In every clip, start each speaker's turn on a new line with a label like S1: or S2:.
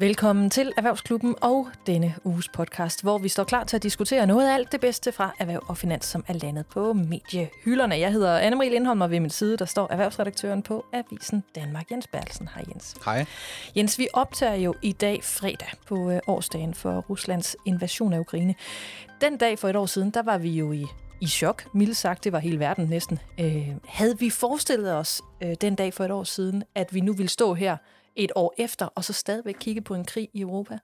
S1: Velkommen til Erhvervsklubben og denne uges podcast, hvor vi står klar til at diskutere noget af alt det bedste fra erhverv og finans, som er landet på mediehylderne. Jeg hedder Anne-Marie Lindholm, og ved min side der står erhvervsredaktøren på Avisen Danmark, Jens Bertelsen. Hej Jens.
S2: Hej.
S1: Jens, vi optager jo i dag fredag på øh, årsdagen for Ruslands invasion af Ukraine. Den dag for et år siden, der var vi jo i i chok, mildt sagt, det var hele verden næsten. Øh, havde vi forestillet os øh, den dag for et år siden, at vi nu ville stå her et år efter, og så stadigvæk kigge på en krig i Europa?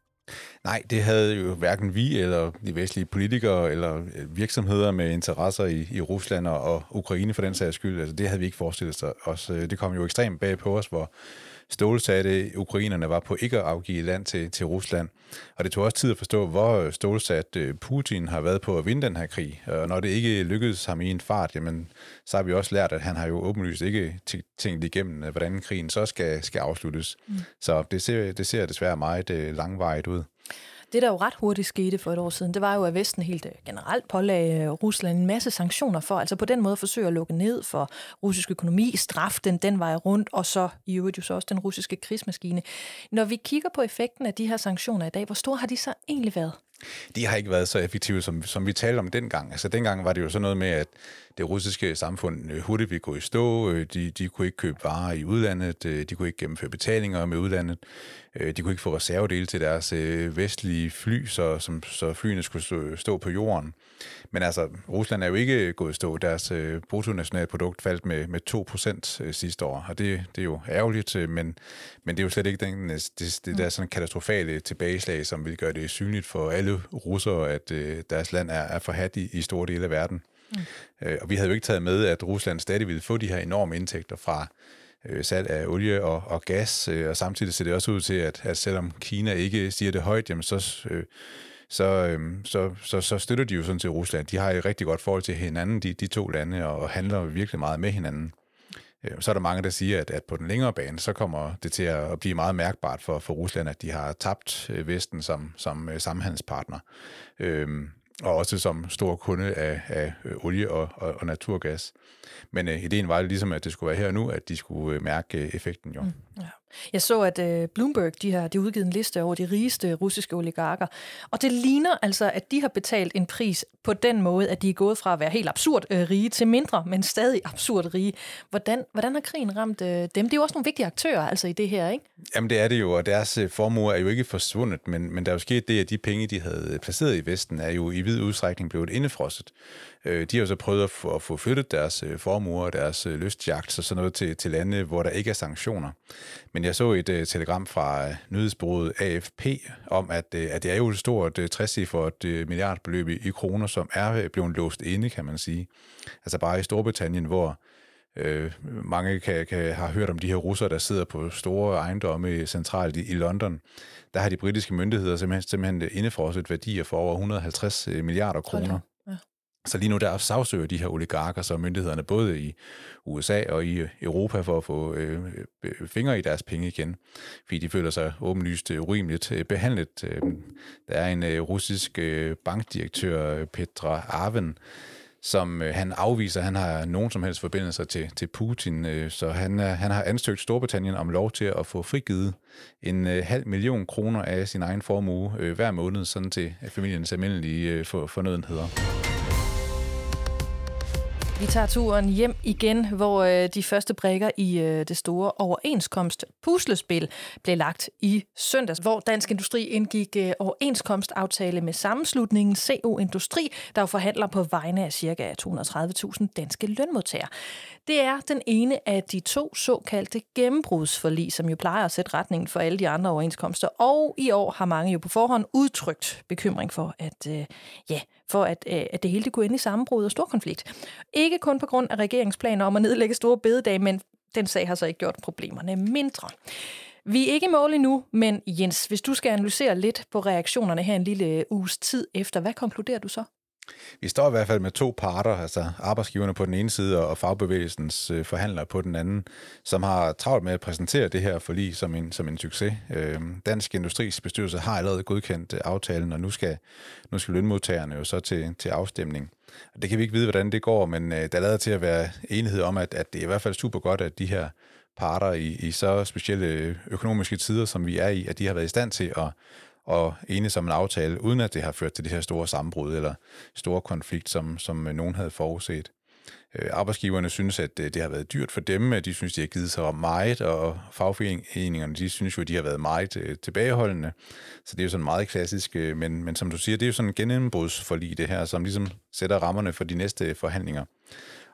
S2: Nej, det havde jo hverken vi eller de vestlige politikere eller øh, virksomheder med interesser i, i Rusland og, og Ukraine for den sags skyld. Altså, det havde vi ikke forestillet os. Øh, det kom jo ekstremt bag på os, hvor stålsatte ukrainerne var på ikke at afgive land til, til Rusland. Og det tog også tid at forstå, hvor stålsat øh, Putin har været på at vinde den her krig. Og når det ikke lykkedes ham i en fart, jamen, så har vi også lært, at han har jo åbenlyst ikke tænkt igennem, øh, hvordan krigen så skal, skal afsluttes. Mm. Så det ser, det ser desværre meget øh, langvejt ud.
S1: Det, der jo ret hurtigt skete for et år siden, det var jo, at Vesten helt øh, generelt pålagde øh, Rusland en masse sanktioner for, altså på den måde forsøge at lukke ned for russisk økonomi, straf den den vej rundt, og så i øvrigt jo så også den russiske krigsmaskine. Når vi kigger på effekten af de her sanktioner i dag, hvor store har de så egentlig været?
S2: De har ikke været så effektive, som, som vi talte om dengang. Altså dengang var det jo sådan noget med, at det russiske samfund øh, hurtigt ville gå i stå. Øh, de, de kunne ikke købe varer i udlandet. Øh, de kunne ikke gennemføre betalinger med udlandet. De kunne ikke få reservedele til deres vestlige fly, så, som, så flyene skulle stå, stå på jorden. Men altså, Rusland er jo ikke gået i stå. Deres bruttonationalprodukt faldt med, med 2% sidste år, og det, det er jo ærgerligt, men, men det er jo slet ikke den, det, det der sådan katastrofale tilbageslag, som vil gøre det synligt for alle russere, at øh, deres land er, er forhat i, i store dele af verden. Mm. Øh, og vi havde jo ikke taget med, at Rusland stadig ville få de her enorme indtægter fra øh, salg af olie og, og gas, øh, og samtidig ser det også ud til, at, at selvom Kina ikke siger det højt, jamen så... Øh, så, øh, så, så, så støtter de jo sådan til Rusland. De har et rigtig godt forhold til hinanden, de, de to lande, og, og handler virkelig meget med hinanden. Øh, så er der mange, der siger, at, at på den længere bane, så kommer det til at blive meget mærkbart for, for Rusland, at de har tabt øh, Vesten som, som øh, samhandelspartner. Øhm, og også som stor kunde af, af olie og, og, og naturgas. Men øh, ideen var ligesom, at det skulle være her nu, at de skulle mærke effekten jo. Mm,
S1: ja. Jeg så, at øh, Bloomberg de har, de har udgivet en liste over de rigeste russiske oligarker, og det ligner altså, at de har betalt en pris på den måde, at de er gået fra at være helt absurd øh, rige til mindre, men stadig absurd rige. Hvordan, hvordan har krigen ramt øh, dem? Det er jo også nogle vigtige aktører altså i det her, ikke?
S2: Jamen det er det jo, og deres øh, formuer er jo ikke forsvundet, men, men der er jo sket det, at de penge, de havde øh, placeret i Vesten, er jo i vid udstrækning blevet indefrosset. Øh, de har jo så prøvet at få, at få flyttet deres øh, formuer og deres lystjagt og sådan noget til, til lande, hvor der ikke er sanktioner. Men jeg så et uh, telegram fra uh, nyhedsbureauet AFP om, at, uh, at det er jo et stort uh, 60 for et uh, milliardbeløb i, i kroner, som er uh, blevet låst inde, kan man sige. Altså bare i Storbritannien, hvor uh, mange kan, kan har hørt om de her russere, der sidder på store ejendomme centralt i, i London. Der har de britiske myndigheder simpelthen, simpelthen indefrosset værdier for over 150 milliarder kroner. Så lige nu der sagsøger de her oligarker, så myndighederne både i USA og i øh, Europa for at få øh, øh, øh, fingre i deres penge igen, fordi de føler sig åbenlyst urimeligt behandlet. Der er en øh, russisk øh, bankdirektør, Petra Arven, som øh, han afviser, han har nogen som helst forbindelser til, til Putin, øh, så han, han har ansøgt Storbritannien om lov til at få frigivet en øh, halv million kroner af sin egen formue øh, hver måned, sådan til familiens almindelige øh, for, fornødenheder.
S1: Vi tager turen hjem igen, hvor øh, de første brækker i øh, det store overenskomst puslespil blev lagt i søndags, hvor Dansk Industri indgik øh, overenskomstaftale med sammenslutningen CO Industri, der jo forhandler på vegne af ca. 230.000 danske lønmodtagere. Det er den ene af de to såkaldte gennembrudsforlig, som jo plejer at sætte retningen for alle de andre overenskomster, og i år har mange jo på forhånd udtrykt bekymring for, at, øh, ja, for at, øh, at det hele det kunne ende i sammenbrud og stor konflikt. Ikke kun på grund af regeringsplaner om at nedlægge store bededage, men den sag har så ikke gjort problemerne mindre. Vi er ikke i mål endnu, men Jens, hvis du skal analysere lidt på reaktionerne her en lille øh, uges tid efter, hvad konkluderer du så?
S2: Vi står i hvert fald med to parter, altså arbejdsgiverne på den ene side og fagbevægelsens øh, forhandlere på den anden, som har travlt med at præsentere det her forlig som en, som en succes. Øh, Dansk Industris bestyrelse har allerede godkendt øh, aftalen, og nu skal, nu skal lønmodtagerne jo så til, til afstemning. Det kan vi ikke vide, hvordan det går, men øh, der lader til at være enighed om, at, at det er i hvert fald super godt, at de her parter i, i så specielle øh, økonomiske tider, som vi er i, at de har været i stand til at og enes om en aftale, uden at det har ført til det her store sammenbrud eller store konflikt, som, som nogen havde forudset. Øh, arbejdsgiverne synes, at øh, det har været dyrt for dem. De synes, de har givet sig meget, og fagforeningerne de synes jo, at de har været meget øh, tilbageholdende. Så det er jo sådan meget klassisk. Men, men som du siger, det er jo sådan en genindbrudsforlig, det her, som ligesom sætter rammerne for de næste forhandlinger.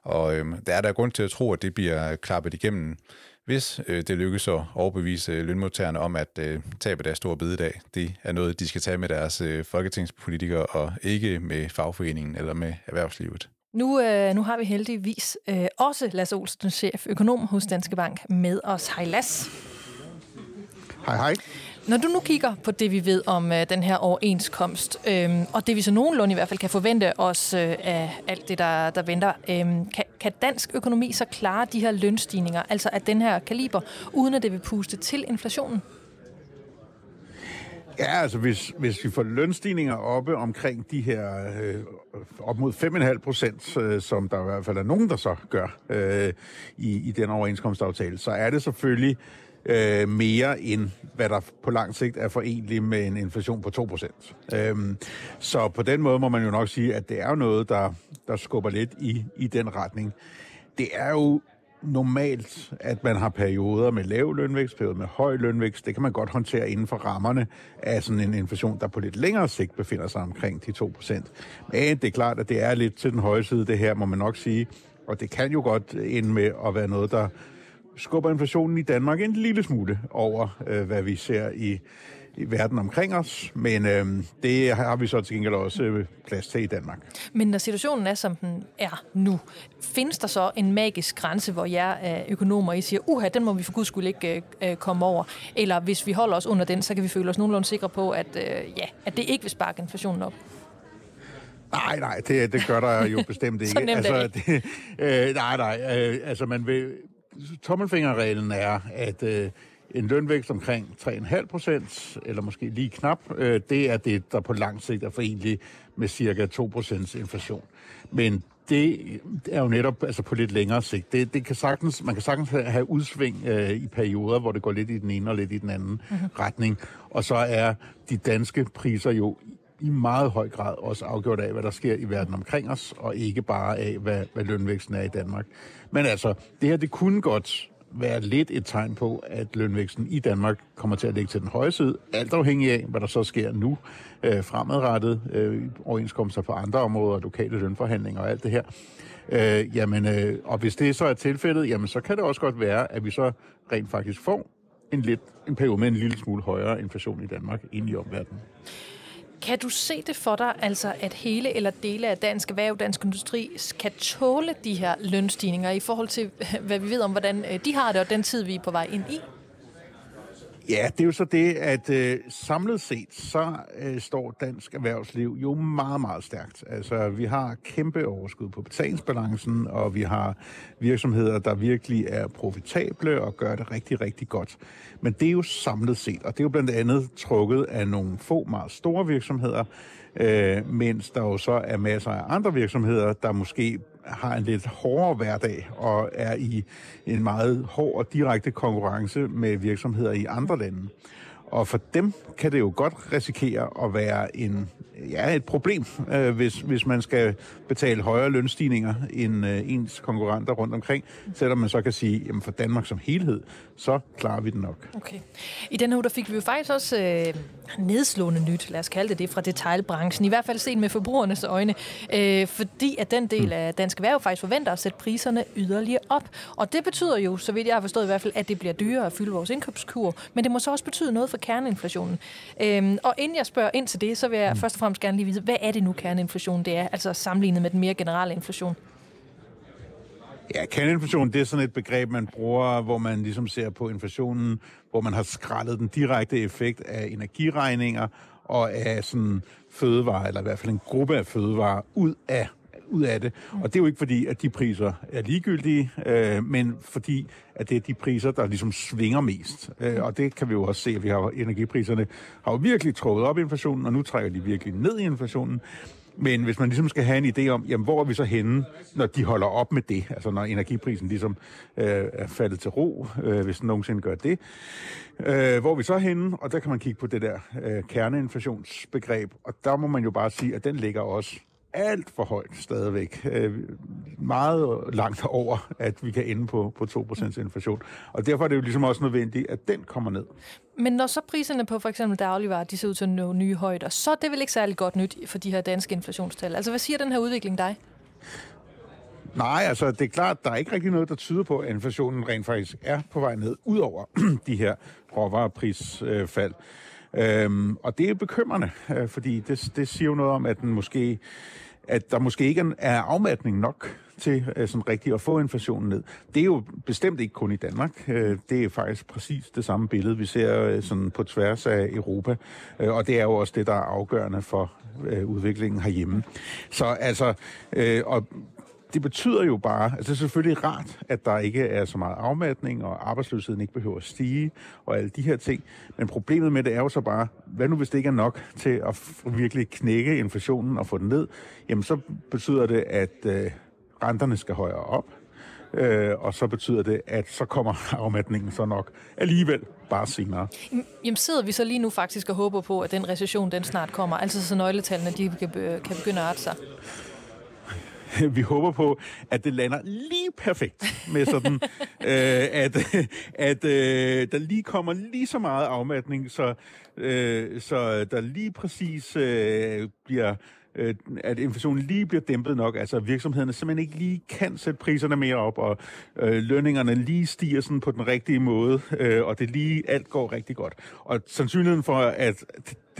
S2: Og øhm, der er der grund til at tro, at det bliver klappet igennem hvis øh, det lykkes at overbevise øh, lønmodtagerne om, at øh, tabet af store bededag, det er noget, de skal tage med deres øh, folketingspolitikere, og ikke med fagforeningen eller med erhvervslivet.
S1: Nu, øh, nu har vi heldigvis øh, også Lasse Olsen, chef økonom hos Danske Bank, med os. Hej Lasse.
S3: Hej hej.
S1: Når du nu kigger på det, vi ved om øh, den her overenskomst, øh, og det vi så nogenlunde i hvert fald kan forvente os øh, af alt det, der, der venter, øh, kan, kan dansk økonomi så klare de her lønstigninger, altså at den her kaliber, uden at det vil puste til inflationen?
S3: Ja, altså hvis, hvis vi får lønstigninger oppe omkring de her øh, op mod 5,5 procent, øh, som der i hvert fald er nogen, der så gør øh, i, i den overenskomstaftale, så er det selvfølgelig øh, mere end hvad der på lang sigt er forenligt med en inflation på 2%. Øh, så på den måde må man jo nok sige, at det er noget, der, der skubber lidt i, i den retning. Det er jo normalt, at man har perioder med lav lønvækst, perioder med høj lønvækst. Det kan man godt håndtere inden for rammerne af sådan en inflation, der på lidt længere sigt befinder sig omkring de 2%. Men det er klart, at det er lidt til den høje side, det her, må man nok sige. Og det kan jo godt ende med at være noget, der skubber inflationen i Danmark en lille smule over, øh, hvad vi ser i, i verden omkring os, men øh, det har vi så til gengæld også øh, plads til i Danmark.
S1: Men når situationen er, som den er nu, findes der så en magisk grænse, hvor jeg er økonomer I siger, uha, den må vi for guds skyld ikke øh, komme over, eller hvis vi holder os under den, så kan vi føle os nogenlunde sikre på, at, øh, ja, at det ikke vil sparke inflationen op?
S3: Nej, nej, det, det gør der jo bestemt ikke.
S1: så nemt
S3: altså,
S1: det,
S3: øh, nej, nej, øh, altså man vil, tommelfingerreglen er, at øh, en lønvækst omkring 3,5 procent, eller måske lige knap, øh, det er det, der på lang sigt er forenligt med cirka 2 procents inflation. Men det er jo netop altså på lidt længere sigt. Det, det kan sagtens, man kan sagtens have udsving øh, i perioder, hvor det går lidt i den ene og lidt i den anden mm-hmm. retning. Og så er de danske priser jo i meget høj grad også afgjort af, hvad der sker i verden omkring os, og ikke bare af, hvad, hvad lønvæksten er i Danmark. Men altså, det her, det kunne godt være lidt et tegn på, at lønvæksten i Danmark kommer til at ligge til den høje side, alt afhængig af, hvad der så sker nu øh, fremadrettet, øh, overenskomster på andre områder, lokale lønforhandlinger og alt det her. Øh, jamen, øh, og hvis det så er tilfældet, jamen, så kan det også godt være, at vi så rent faktisk får en, lidt, en periode med en lille smule højere inflation i Danmark ind i omverdenen.
S1: Kan du se det for dig, altså at hele eller dele af dansk erhverv, dansk industri, kan tåle de her lønstigninger i forhold til, hvad vi ved om, hvordan øh, de har det, og den tid, vi er på vej ind i?
S3: Ja, det er jo så det, at øh, samlet set, så øh, står dansk erhvervsliv jo meget, meget stærkt. Altså, vi har kæmpe overskud på betalingsbalancen, og vi har virksomheder, der virkelig er profitable og gør det rigtig, rigtig godt. Men det er jo samlet set, og det er jo blandt andet trukket af nogle få meget store virksomheder, øh, mens der jo så er masser af andre virksomheder, der måske har en lidt hårdere hverdag og er i en meget hård og direkte konkurrence med virksomheder i andre lande. Og for dem kan det jo godt risikere at være en, ja, et problem, øh, hvis, hvis man skal betale højere lønstigninger end øh, ens konkurrenter rundt omkring, selvom man så kan sige, at for Danmark som helhed, så klarer vi den nok.
S1: Okay. I den uge, der fik vi jo faktisk også øh, nedslående nyt, lad os kalde det det, fra detailbranchen, i hvert fald set med forbrugernes øjne, øh, fordi at den del af dansk erhverv faktisk forventer at sætte priserne yderligere op. Og det betyder jo, så vidt jeg har forstået i hvert fald, at det bliver dyrere at fylde vores indkøbskur, men det må så også betyde noget for kerneinflationen. Øh, og inden jeg spørger ind til det, så vil jeg mm. først og fremmest gerne lige vide, hvad er det nu kerneinflation det er, altså sammenlignet med den mere generelle inflation?
S3: Ja, kerneinflation, det er sådan et begreb, man bruger, hvor man ligesom ser på inflationen, hvor man har skrællet den direkte effekt af energiregninger og af sådan fødevarer, eller i hvert fald en gruppe af fødevarer, ud af ud af det. Og det er jo ikke fordi, at de priser er ligegyldige, øh, men fordi, at det er de priser, der ligesom svinger mest. Øh, og det kan vi jo også se, at vi har energipriserne har jo virkelig trukket op inflationen, og nu trækker de virkelig ned i inflationen. Men hvis man ligesom skal have en idé om, jamen, hvor er vi så henne, når de holder op med det, altså når energiprisen ligesom øh, er faldet til ro, øh, hvis den nogensinde gør det, øh, hvor er vi så henne, og der kan man kigge på det der øh, kerneinflationsbegreb, og der må man jo bare sige, at den ligger også alt for højt stadigvæk. Øh, meget langt over, at vi kan ende på, på 2% inflation. Og derfor er det jo ligesom også nødvendigt, at den kommer ned.
S1: Men når så priserne på for eksempel dagligvarer, de ser ud til at nå nye højder, så er det vel ikke særlig godt nyt for de her danske inflationstal. Altså hvad siger den her udvikling dig?
S3: Nej, altså det er klart, der er ikke rigtig noget, der tyder på, at inflationen rent faktisk er på vej ned, ud over de her råvareprisfald. Øhm, og det er bekymrende, øh, fordi det, det siger jo noget om, at den måske at der måske ikke er afmatning nok til øh, sådan rigtigt at få inflationen ned. Det er jo bestemt ikke kun i Danmark. Øh, det er faktisk præcis det samme billede, vi ser øh, sådan på tværs af Europa. Og det er jo også det, der er afgørende for udviklingen herhjemme. Så altså, og det betyder jo bare, altså det er selvfølgelig rart, at der ikke er så meget afmatning, og arbejdsløsheden ikke behøver at stige, og alle de her ting. Men problemet med det er jo så bare, hvad nu hvis det ikke er nok til at virkelig knække inflationen og få den ned? Jamen så betyder det, at øh, renterne skal højere op, øh, og så betyder det, at så kommer afmatningen så nok alligevel bare senere.
S1: Jamen sidder vi så lige nu faktisk og håber på, at den recession den snart kommer, altså så nøgletallene de kan, kan begynde at arte sig?
S3: vi håber på, at det lander lige perfekt med sådan, øh, at, at øh, der lige kommer lige så meget afmatning, så, øh, så der lige præcis øh, bliver øh, at inflationen lige bliver dæmpet nok, altså virksomhederne simpelthen ikke lige kan sætte priserne mere op, og øh, lønningerne lige stiger sådan på den rigtige måde, øh, og det lige alt går rigtig godt. Og sandsynligheden for, at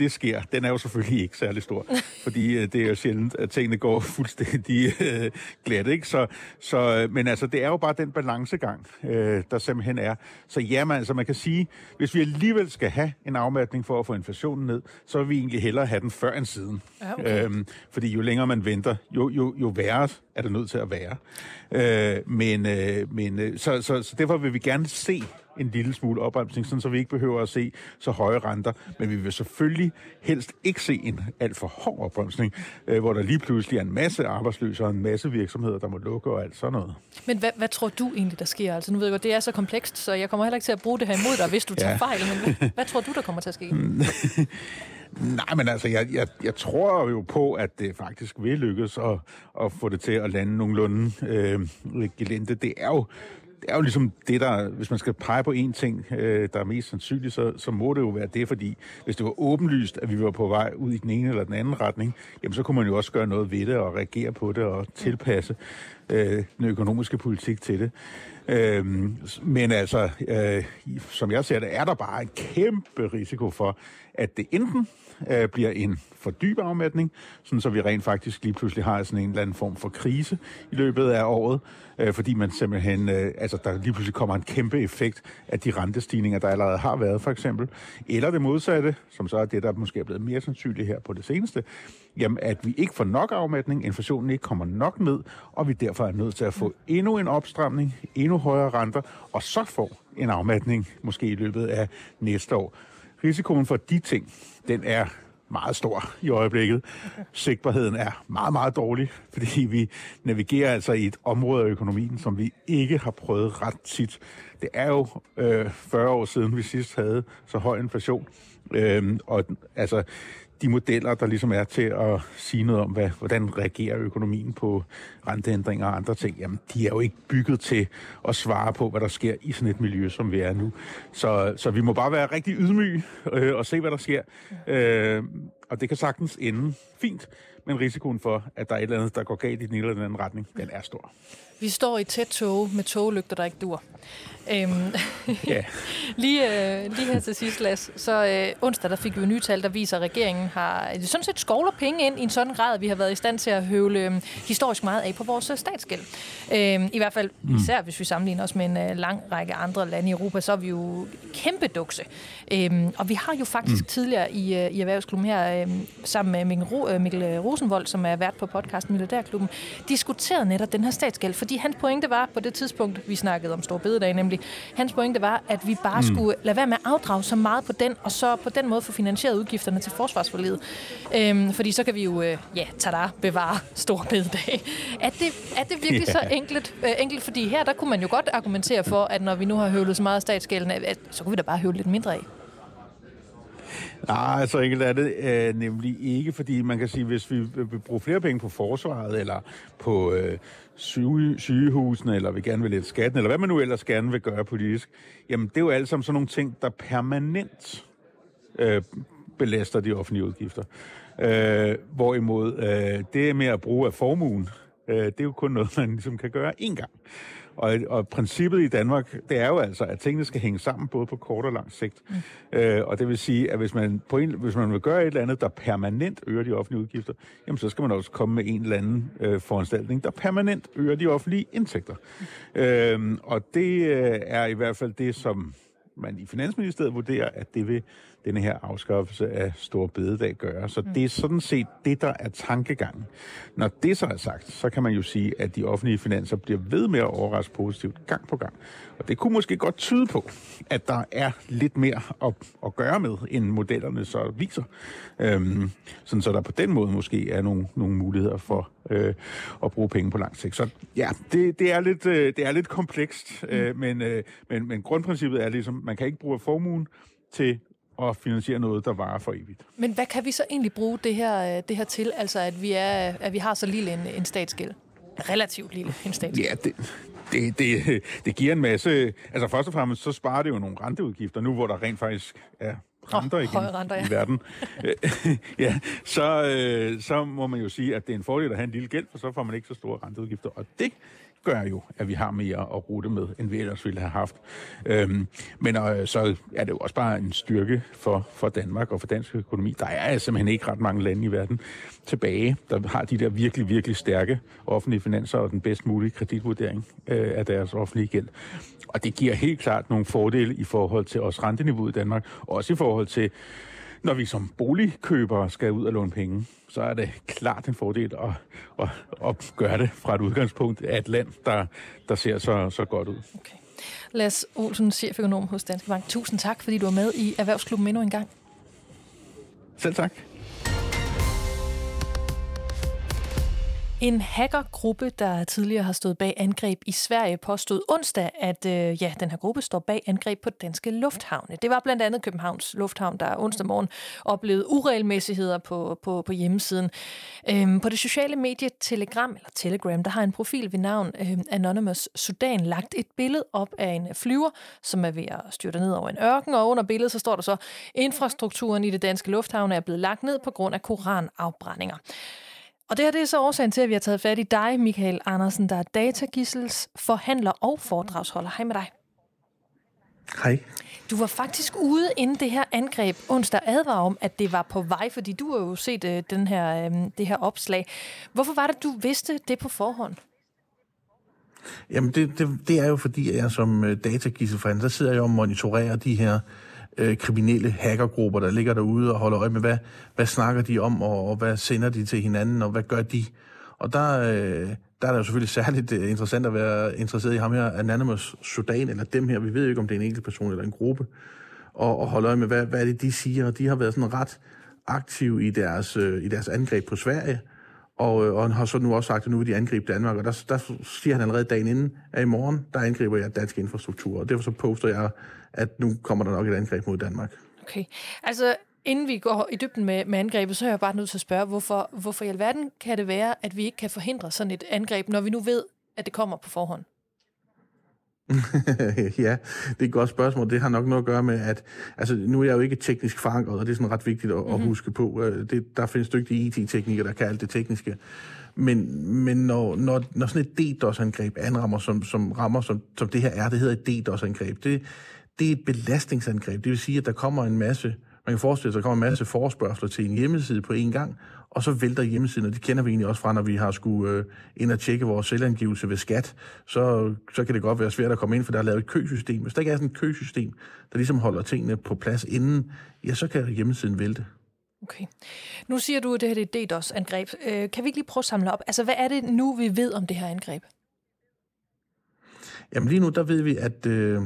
S3: det sker, den er jo selvfølgelig ikke særlig stor, fordi øh, det er jo sjældent, at tingene går fuldstændig øh, glat, ikke? Så, så, øh, men altså, det er jo bare den balancegang, øh, der simpelthen er. Så ja, man, altså, man kan sige, hvis vi alligevel skal have en afmatning for at få inflationen ned, så vil vi egentlig hellere have den før end siden. Ja, okay. øhm, fordi jo længere man venter, jo, jo, jo værre er det nødt til at være. Øh, men øh, men øh, så, så, så derfor vil vi gerne se en lille smule opbremsning, sådan så vi ikke behøver at se så høje renter. Men vi vil selvfølgelig helst ikke se en alt for hård opbremsning, øh, hvor der lige pludselig er en masse arbejdsløse og en masse virksomheder, der må lukke og alt sådan noget.
S1: Men hvad, hvad tror du egentlig, der sker? Altså nu ved jeg godt, det er så komplekst, så jeg kommer heller ikke til at bruge det her imod dig, hvis du tager ja. fejl. Men hvad, hvad tror du, der kommer til at ske?
S3: Nej, men altså, jeg, jeg, jeg tror jo på, at det faktisk vil lykkes at, at få det til at lande nogenlunde øh, gelente. Det er jo det er jo ligesom det, der, hvis man skal pege på én ting, øh, der er mest sandsynligt, så, så må det jo være det, fordi hvis det var åbenlyst, at vi var på vej ud i den ene eller den anden retning, jamen så kunne man jo også gøre noget ved det og reagere på det og tilpasse øh, den økonomiske politik til det. Øh, men altså, øh, som jeg ser det, er der bare en kæmpe risiko for, at det enten øh, bliver en for dyb afmatning, sådan så vi rent faktisk lige pludselig har sådan en eller anden form for krise i løbet af året, øh, fordi man simpelthen, øh, altså der lige pludselig kommer en kæmpe effekt af de rentestigninger, der allerede har været for eksempel, eller det modsatte, som så er det, der måske er blevet mere sandsynligt her på det seneste, jamen at vi ikke får nok afmatning, inflationen ikke kommer nok ned, og vi derfor er nødt til at få endnu en opstramning, endnu højere renter, og så få en afmatning måske i løbet af næste år. Risikoen for de ting, den er meget stor i øjeblikket. Sigtbarheden er meget, meget dårlig, fordi vi navigerer altså i et område af økonomien, som vi ikke har prøvet ret tit. Det er jo øh, 40 år siden, vi sidst havde så høj inflation. Øh, og altså, de modeller, der ligesom er til at sige noget om, hvad, hvordan reagerer økonomien på renteændringer og andre ting, jamen de er jo ikke bygget til at svare på, hvad der sker i sådan et miljø, som vi er nu. Så, så vi må bare være rigtig ydmyge øh, og se, hvad der sker. Øh, og det kan sagtens ende fint, men risikoen for, at der er et eller andet, der går galt i den ene eller den anden retning, den er stor.
S1: Vi står i tæt tog med toglygter, der ikke dur. Øhm,
S3: Ja.
S1: lige, øh, lige her til sidst, Lasse, så øh, onsdag der fik vi jo nye tal, der viser, at regeringen har øh, sådan set skovler penge ind i en sådan grad, at vi har været i stand til at høvle øh, historisk meget af på vores øh, statsgæld. Øh, I hvert fald især, hvis vi sammenligner os med en øh, lang række andre lande i Europa, så er vi jo kæmpe dukse. Øh, og vi har jo faktisk mm. tidligere i, øh, i Erhvervsklubben her, øh, sammen med Mikkel, Ro, øh, Mikkel Rosenvold, som er vært på podcasten Milliardærklubben, diskuteret netop den her statsgæld, fordi hans pointe var på det tidspunkt, vi snakkede om Stor Bededag, nemlig hans pointe var, at vi bare mm. skulle lade være med at afdrage så meget på den, og så på den måde få finansieret udgifterne til forsvarsforledet. Øhm, fordi så kan vi jo, øh, ja, tada, bevare Stor Bededag. Er det, er det virkelig
S3: Ja.
S1: så enkelt, øh, enkelt? Fordi her, der kunne man jo godt argumentere for, at når vi nu har høvlet så meget af statsgælden, at, at, så kunne vi da bare høvle lidt mindre af.
S3: Nej, så enkelt er det øh, nemlig ikke, fordi man kan sige, hvis vi vil bruge flere penge på forsvaret, eller på øh, syge, sygehusene, eller vi gerne vil lette skatten, eller hvad man nu ellers gerne vil gøre politisk, jamen det er jo alt sammen sådan nogle ting, der permanent øh, belaster de offentlige udgifter. Øh, hvorimod øh, det med at bruge af formuen, øh, det er jo kun noget, man ligesom kan gøre én gang. Og, og princippet i Danmark, det er jo altså, at tingene skal hænge sammen både på kort og lang sigt. Mm. Øh, og det vil sige, at hvis man, på en, hvis man vil gøre et eller andet, der permanent øger de offentlige udgifter, jamen så skal man også komme med en eller anden øh, foranstaltning, der permanent øger de offentlige indtægter. Mm. Øh, og det øh, er i hvert fald det, som man i Finansministeriet vurderer, at det vil denne her afskaffelse af Stor Bededag gøre. Så det er sådan set det, der er tankegangen. Når det så er sagt, så kan man jo sige, at de offentlige finanser bliver ved med at overraske positivt gang på gang. Og det kunne måske godt tyde på, at der er lidt mere at, at gøre med, end modellerne så viser. Øhm, sådan så der på den måde måske er nogle, nogle muligheder for øh, at bruge penge på lang sigt. Så ja, det, det, er, lidt, øh, det er lidt komplekst, øh, men, øh, men, men grundprincippet er ligesom, man kan ikke bruge formuen til at finansiere noget, der varer for evigt.
S1: Men hvad kan vi så egentlig bruge det her, øh, det her til, altså at vi, er, at vi har så lille en, en statsgæld? Relativt lille en statsgæld.
S3: Ja, det, det, det, det giver en masse... Altså først og fremmest, så sparer det jo nogle renteudgifter, nu hvor der rent faktisk er renter
S1: Åh,
S3: igen
S1: renter, ja.
S3: i verden. ja, så, øh, så må man jo sige, at det er en fordel at have en lille gæld, for så får man ikke så store renteudgifter. Og det gør jo, at vi har mere at rute med, end vi ellers ville have haft. Øhm, men øh, så er det jo også bare en styrke for, for Danmark og for dansk økonomi. Der er altså simpelthen ikke ret mange lande i verden tilbage, der har de der virkelig, virkelig stærke offentlige finanser og den bedst mulige kreditvurdering øh, af deres offentlige gæld. Og det giver helt klart nogle fordele i forhold til os renteniveau i Danmark, og også i forhold til når vi som boligkøbere skal ud og låne penge, så er det klart en fordel at, at, at gøre det fra et udgangspunkt af et land, der, der ser så, så godt ud.
S1: Okay. Lars Olsen, cheføkonom hos Danske Bank. Tusind tak, fordi du er med i Erhvervsklubben endnu en gang.
S3: Selv tak.
S1: En hackergruppe, der tidligere har stået bag angreb i Sverige, påstod onsdag, at øh, ja, den her gruppe står bag angreb på danske lufthavne. Det var blandt andet Københavns Lufthavn, der onsdag morgen oplevede uregelmæssigheder på, på, på hjemmesiden. Øhm, på det sociale medie Telegram, eller Telegram, der har en profil ved navn øh, Anonymous Sudan lagt et billede op af en flyver, som er ved at styrte ned over en ørken, og under billedet så står der så, infrastrukturen i det danske lufthavne er blevet lagt ned på grund af koranafbrændinger. Og det her det er så årsagen til, at vi har taget fat i dig, Michael Andersen, der er datagissels, forhandler og foredragsholder. Hej med dig.
S4: Hej.
S1: Du var faktisk ude inden det her angreb onsdag advar om, at det var på vej, fordi du har jo set øh, den her, øh, det her opslag. Hvorfor var det, du vidste det på forhånd?
S4: Jamen, det, det, det er jo fordi, at jeg som øh, datagisselforhandler, der sidder jeg og monitorerer de her øh, Øh, kriminelle hackergrupper, der ligger derude og holder øje med, hvad, hvad snakker de om, og, og hvad sender de til hinanden, og hvad gør de? Og der, øh, der er det jo selvfølgelig særligt øh, interessant at være interesseret i ham her, Anonymous Sudan, eller dem her, vi ved jo ikke, om det er en enkelt person eller en gruppe, og, og holde øje med, hvad, hvad er det, de siger, og de har været sådan ret aktive i deres, øh, i deres angreb på Sverige, og, øh, og han har så nu også sagt, at nu vil de angribe Danmark, og der, der siger han allerede dagen inden, at i morgen, der angriber jeg dansk infrastruktur, og derfor så poster jeg, at nu kommer der nok et angreb mod Danmark.
S1: Okay, altså inden vi går i dybden med, med angrebet, så er jeg bare nødt til at spørge, hvorfor, hvorfor i alverden kan det være, at vi ikke kan forhindre sådan et angreb, når vi nu ved, at det kommer på forhånd?
S4: ja, det er et godt spørgsmål. Det har nok noget at gøre med, at altså, nu er jeg jo ikke teknisk forankret, og det er sådan ret vigtigt at, mm-hmm. at mhm. huske på. Øh, det, der findes dygtige IT-teknikere, der kan alt det tekniske. Men, men når, når, når sådan et DDoS-angreb anrammer, som, som rammer, som, som det her er, det hedder et DDoS-angreb, det, det er et belastningsangreb. Det vil sige, at der kommer en masse man kan forestille sig, at der kommer en masse forspørgseler til en hjemmeside på en gang, og så vælter hjemmesiden, og det kender vi egentlig også fra, når vi har skulle øh, ind og tjekke vores selvangivelse ved skat, så, så kan det godt være svært at komme ind, for der er lavet et køsystem. Hvis der ikke er sådan et køsystem, der ligesom holder tingene på plads inden, ja, så kan hjemmesiden vælte.
S1: Okay. Nu siger du, at det her er et DDoS-angreb. Øh, kan vi ikke lige prøve at samle op? Altså, hvad er det nu, vi ved om det her angreb?
S4: Jamen lige nu, der ved vi, at øh,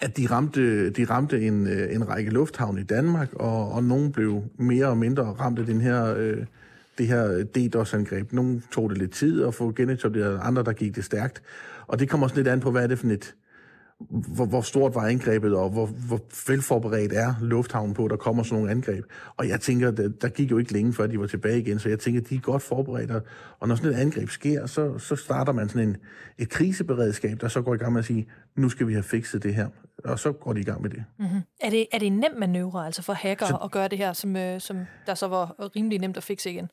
S4: at de ramte, de ramte en, øh, en række lufthavne i Danmark, og, og nogen blev mere og mindre ramt af den her, øh, det her DDoS-angreb. Nogle tog det lidt tid at få genetableret, andre der gik det stærkt. Og det kommer også lidt an på, hvad er det for et, hvor, hvor stort var angrebet, og hvor, hvor velforberedt er lufthavnen på, at der kommer sådan nogle angreb. Og jeg tænker, der, der gik jo ikke længe, før de var tilbage igen, så jeg tænker, de er godt forberedt. Og når sådan et angreb sker, så, så starter man sådan en, et kriseberedskab, der så går i gang med at sige, nu skal vi have fikset det her. Og så går de i gang med det.
S1: Mm-hmm. Er det, er det en nem manøvre altså for hacker så, at gøre det her, som, øh, som der så var rimelig nemt at fikse igen?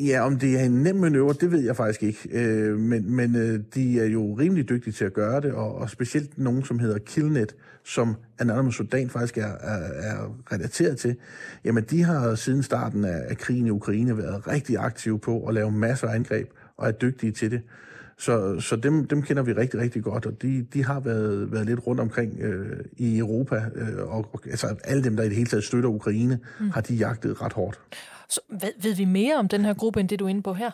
S4: Ja, om det er en nem manøvre, det ved jeg faktisk ikke. Øh, men men øh, de er jo rimelig dygtige til at gøre det, og, og specielt nogen, som hedder Killnet, som Anonymous Sudan faktisk er, er, er relateret til, jamen de har siden starten af, af krigen i Ukraine været rigtig aktive på at lave masser af angreb, og er dygtige til det. Så, så dem, dem kender vi rigtig, rigtig godt, og de, de har været, været lidt rundt omkring øh, i Europa, øh, og, og altså alle dem, der i det hele taget støtter Ukraine, mm. har de jagtet ret hårdt.
S1: Så ved, ved vi mere om den her gruppe, end det du er inde på her?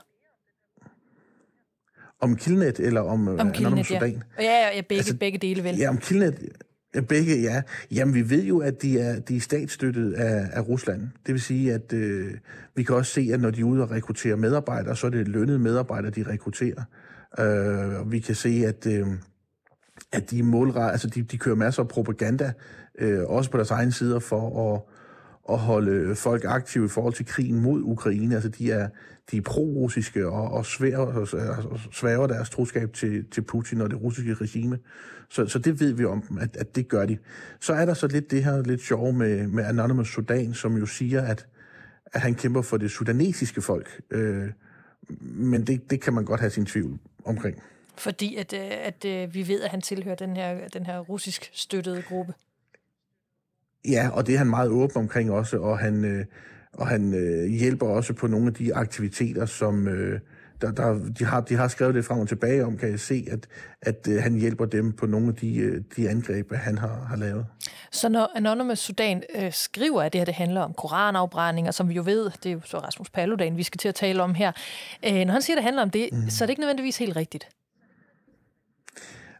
S4: Om Killnet eller om,
S1: øh, om Killnet, ja. Sudan? Ja, ja, begge, altså, begge dele vel.
S4: Ja, om Killnet, Ja, begge, ja. Jamen, vi ved jo, at de er, de er statsstøttet af, af Rusland. Det vil sige, at øh, vi kan også se, at når de er ude og rekruttere medarbejdere, så er det lønnede medarbejdere, de rekrutterer. Øh, vi kan se, at, øh, at de, målret, altså de, de kører masser af propaganda, øh, også på deres egne sider, for at, at holde folk aktive i forhold til krigen mod Ukraine. Altså de er, de er pro-russiske og, og sværer, sværer deres troskab til, til Putin og det russiske regime. Så, så det ved vi om dem, at, at det gør de. Så er der så lidt det her lidt sjov med, med Anonymous Sudan, som jo siger, at, at han kæmper for det sudanesiske folk. Øh, men det, det kan man godt have sin tvivl omkring.
S1: Fordi at, øh, at, at vi ved, at han tilhører den her, den her russisk støttede gruppe.
S4: Ja, og det er han meget åben omkring også, og han, øh, og han øh, hjælper også på nogle af de aktiviteter, som øh, der, der, de, har, de har skrevet det frem og tilbage om, kan jeg se, at, at øh, han hjælper dem på nogle af de, øh, de angreb, han har, har lavet.
S1: Så når Anonymous Sudan øh, skriver, at det her det handler om koranafbrændinger, som vi jo ved, det er jo så Rasmus Paludan, vi skal til at tale om her. Øh, når han siger, at det handler om det, mm. så er det ikke nødvendigvis helt rigtigt.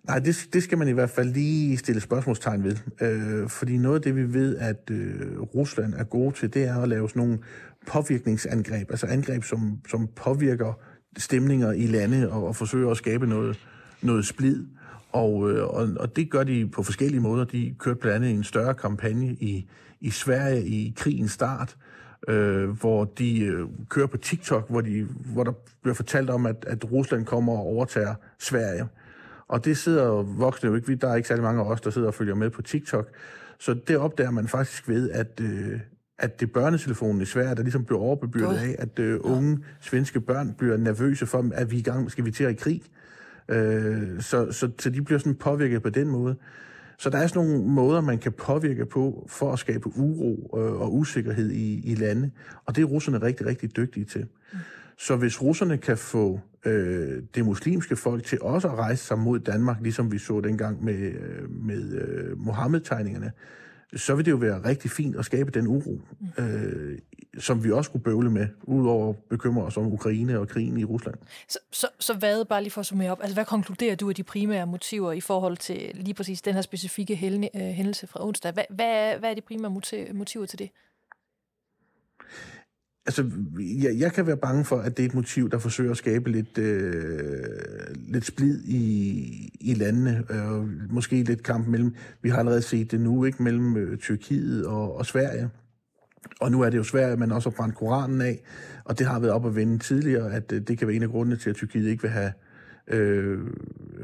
S4: Nej, det, det skal man i hvert fald lige stille spørgsmålstegn ved. Øh, fordi noget af det, vi ved, at øh, Rusland er gode til, det er at lave sådan nogle påvirkningsangreb. Altså angreb, som, som påvirker stemninger i lande og, og forsøger at skabe noget, noget splid. Og, øh, og, og det gør de på forskellige måder. De kørte blandt andet en større kampagne i, i Sverige i krigens start, øh, hvor de øh, kører på TikTok, hvor, de, hvor der bliver fortalt om, at, at Rusland kommer og overtager Sverige. Og det sidder voksne jo ikke, der er ikke særlig mange af os, der sidder og følger med på TikTok. Så det opdager man faktisk ved, at, øh, at det børnetelefonen i Sverige, der ligesom bliver overbebyrdet af, at øh, unge svenske børn bliver nervøse for, at vi i gang, skal vi til at i krig. Øh, så, så, så de bliver sådan påvirket på den måde. Så der er sådan nogle måder, man kan påvirke på for at skabe uro øh, og usikkerhed i, i lande. Og det er russerne rigtig, rigtig dygtige til. Mm. Så hvis russerne kan få øh, det muslimske folk til også at rejse sig mod Danmark, ligesom vi så dengang med, øh, med øh, Mohammed-tegningerne, så vil det jo være rigtig fint at skabe den uro, øh, som vi også skulle bøvle med, udover at bekymre os om Ukraine og krigen i Rusland.
S1: Så, så, så hvad, bare lige for at summere op, altså hvad konkluderer du af de primære motiver i forhold til lige præcis den her specifikke øh, hændelse fra onsdag? Hvad, hvad, hvad er de primære motiver til det?
S4: Altså, jeg, jeg kan være bange for, at det er et motiv, der forsøger at skabe lidt, øh, lidt splid i, i landene. Øh, måske lidt kamp mellem, vi har allerede set det nu, ikke mellem øh, Tyrkiet og, og Sverige. Og nu er det jo Sverige, man også har brændt Koranen af, og det har været op at vende tidligere, at øh, det kan være en af grundene til, at Tyrkiet ikke vil have øh,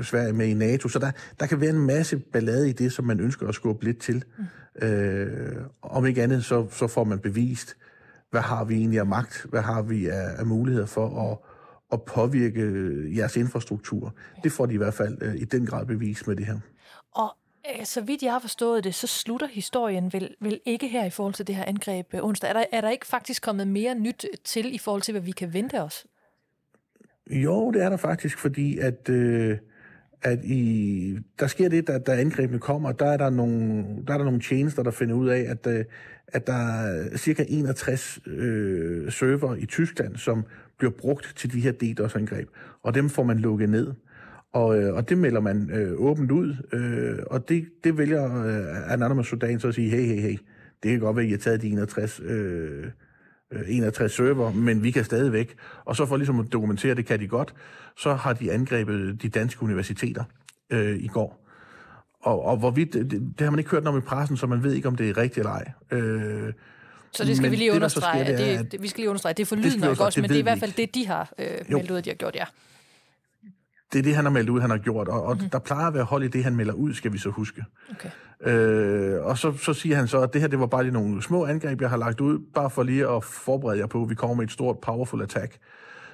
S4: Sverige med i NATO. Så der, der kan være en masse ballade i det, som man ønsker at skubbe lidt til. Mm. Øh, om ikke andet, så, så får man bevist, hvad har vi egentlig af magt, hvad har vi af, af muligheder for at, at påvirke jeres infrastruktur. Det får de i hvert fald øh, i den grad bevis med det her.
S1: Og øh, så vidt jeg har forstået det, så slutter historien vel, vel ikke her i forhold til det her angreb øh, onsdag. Er der, er der ikke faktisk kommet mere nyt til i forhold til, hvad vi kan vente os?
S4: Jo, det er der faktisk, fordi at, øh, at i, der sker det, da, da angrebene kommer, der er der nogle, der er der nogle tjenester, der finder ud af, at, øh, at der er cirka 61 øh, server i Tyskland, som bliver brugt til de her DDoS-angreb, og dem får man lukket ned. Og, øh, og det melder man øh, åbent ud, øh, og det, det vælger øh, Anonymous Sudan så at sige, hey, hey, hey, det kan godt være, at I har taget de 61 øh, 61 øh, server, men vi kan stadigvæk. Og så for ligesom at dokumentere, det kan de godt, så har de angrebet de danske universiteter øh, i går. Og, og hvorvidt, det, det har man ikke hørt noget i pressen, så man ved ikke, om det er rigtigt eller ej. Øh,
S1: så det skal men vi lige understrege, det, sker, det, er, det, vi skal lige understrege, det er for lyden nok også, men det er i hvert fald det, de har øh, meldt ud, at de har gjort, ja.
S4: Det er det, han har meldt ud, han har gjort, og, og mm-hmm. der plejer at være hold i det, han melder ud, skal vi så huske.
S1: Okay.
S4: Øh, og så, så siger han så, at det her det var bare lige nogle små angreb, jeg har lagt ud, bare for lige at forberede jer på, at vi kommer med et stort, powerful attack.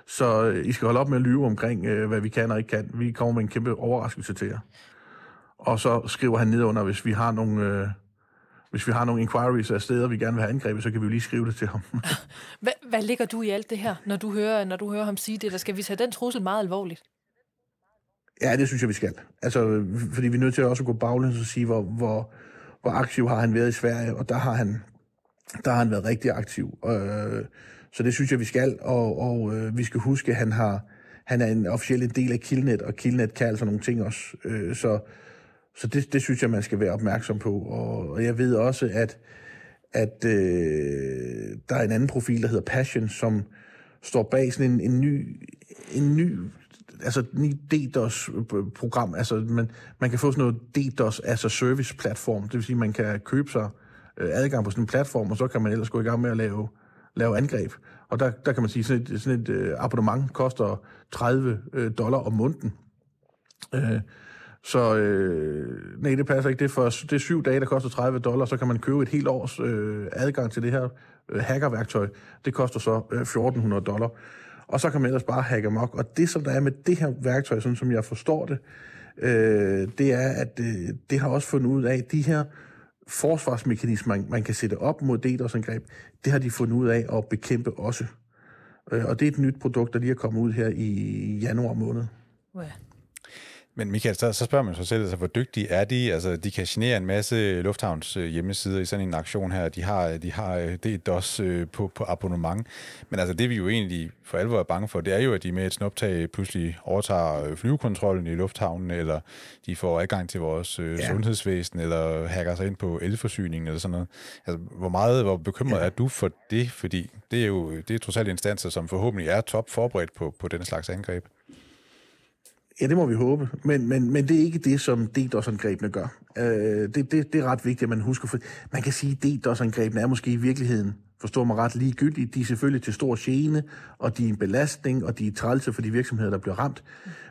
S4: Så øh, I skal holde op med at lyve omkring, øh, hvad vi kan og ikke kan. Vi kommer med en kæmpe overraskelse til jer. Og så skriver han ned under, hvis vi har nogle... Øh, hvis vi har nogle inquiries af steder, vi gerne vil have angrebet, så kan vi jo lige skrive det til ham.
S1: hvad, hvad ligger du i alt det her, når du hører, når du hører ham sige det? Der skal vi tage den trussel meget alvorligt?
S4: Ja, det synes jeg, vi skal. Altså, fordi vi er nødt til også at gå baglæns og sige, hvor, hvor, hvor aktiv har han været i Sverige, og der har han, der har han været rigtig aktiv. Øh, så det synes jeg, vi skal, og, og øh, vi skal huske, at han, har, han er en officiel del af Killnet, og Killnet kan altså nogle ting også. Øh, så så det, det synes jeg, man skal være opmærksom på. Og, og jeg ved også, at, at øh, der er en anden profil, der hedder Passion, som står bag sådan en, en ny, en ny altså en DDoS-program. Altså man, man kan få sådan noget DDoS as a service-platform. Det vil sige, man kan købe sig øh, adgang på sådan en platform, og så kan man ellers gå i gang med at lave, lave angreb. Og der, der kan man sige, sådan et, sådan et øh, abonnement koster 30 øh, dollar om måneden. Øh, så øh, nej, det passer ikke. Det er, for, det er syv dage, der koster 30 dollar, så kan man købe et helt års øh, adgang til det her øh, hackerværktøj. Det koster så øh, 1400 dollar. Og så kan man ellers bare hacke mok. Og det, som der er med det her værktøj, sådan som jeg forstår det, øh, det er, at øh, det har også fundet ud af, at de her forsvarsmekanismer, man, man kan sætte op mod DDoS-angreb, det har de fundet ud af at bekæmpe også. Øh, og det er et nyt produkt, der lige er kommet ud her i januar måned.
S1: Well.
S2: Men Michael, så, så spørger man sig selv, altså, hvor dygtige er de? Altså, de kan genere en masse lufthavns øh, hjemmesider i sådan en aktion her. De har, de har øh, det DOS øh, på, på abonnement. Men altså, det vi jo egentlig for alvor er bange for, det er jo, at de med et snuptag pludselig overtager flyvekontrollen i lufthavnen, eller de får adgang til vores ja. sundhedsvæsen, eller hacker sig ind på elforsyningen, eller sådan noget. Altså, hvor meget hvor bekymret ja. er du for det? Fordi det er jo det er trods alt instanser, som forhåbentlig er top forberedt på, på den slags angreb.
S4: Ja, det må vi håbe. Men, men, men det er ikke det, som DDoS-angrebene gør. Øh, det, det, det er ret vigtigt, at man husker. For man kan sige, at DDoS-angrebene er måske i virkeligheden, forstår mig ret, ligegyldige. De er selvfølgelig til stor gene, og de er en belastning, og de er trælse for de virksomheder, der bliver ramt.